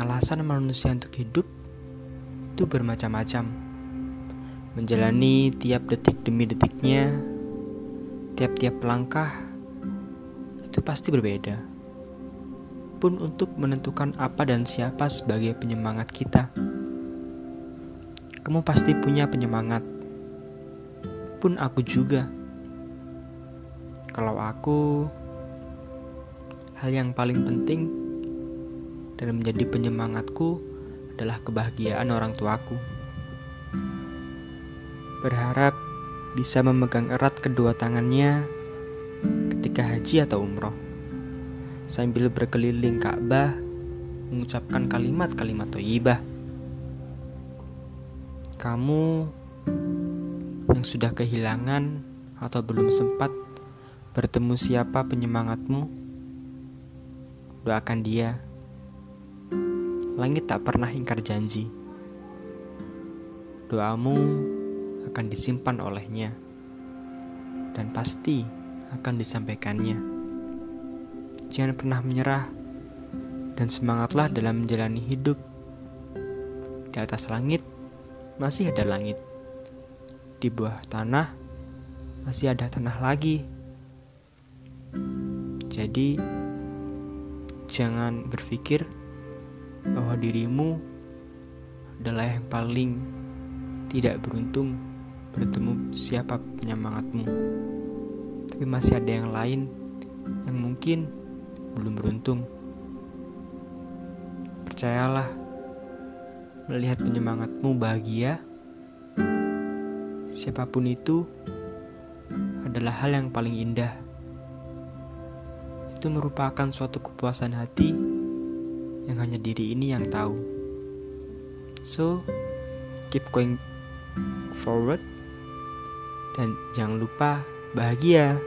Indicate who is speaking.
Speaker 1: alasan manusia untuk hidup itu bermacam-macam. Menjalani tiap detik demi detiknya, tiap-tiap langkah itu pasti berbeda. Pun untuk menentukan apa dan siapa sebagai penyemangat kita. Kamu pasti punya penyemangat. Pun aku juga. Kalau aku hal yang paling penting dan menjadi penyemangatku adalah kebahagiaan orang tuaku. Berharap bisa memegang erat kedua tangannya ketika haji atau umroh, sambil berkeliling Ka'bah mengucapkan kalimat-kalimat toyibah. Kamu yang sudah kehilangan atau belum sempat bertemu siapa penyemangatmu, doakan dia langit tak pernah ingkar janji. Doamu akan disimpan olehnya, dan pasti akan disampaikannya. Jangan pernah menyerah, dan semangatlah dalam menjalani hidup. Di atas langit masih ada langit, di bawah tanah masih ada tanah lagi. Jadi, jangan berpikir bahwa dirimu adalah yang paling tidak beruntung bertemu siapa penyemangatmu. Tapi masih ada yang lain yang mungkin belum beruntung. Percayalah, melihat penyemangatmu bahagia, siapa pun itu adalah hal yang paling indah. Itu merupakan suatu kepuasan hati yang hanya diri ini yang tahu. So, keep going forward dan jangan lupa bahagia.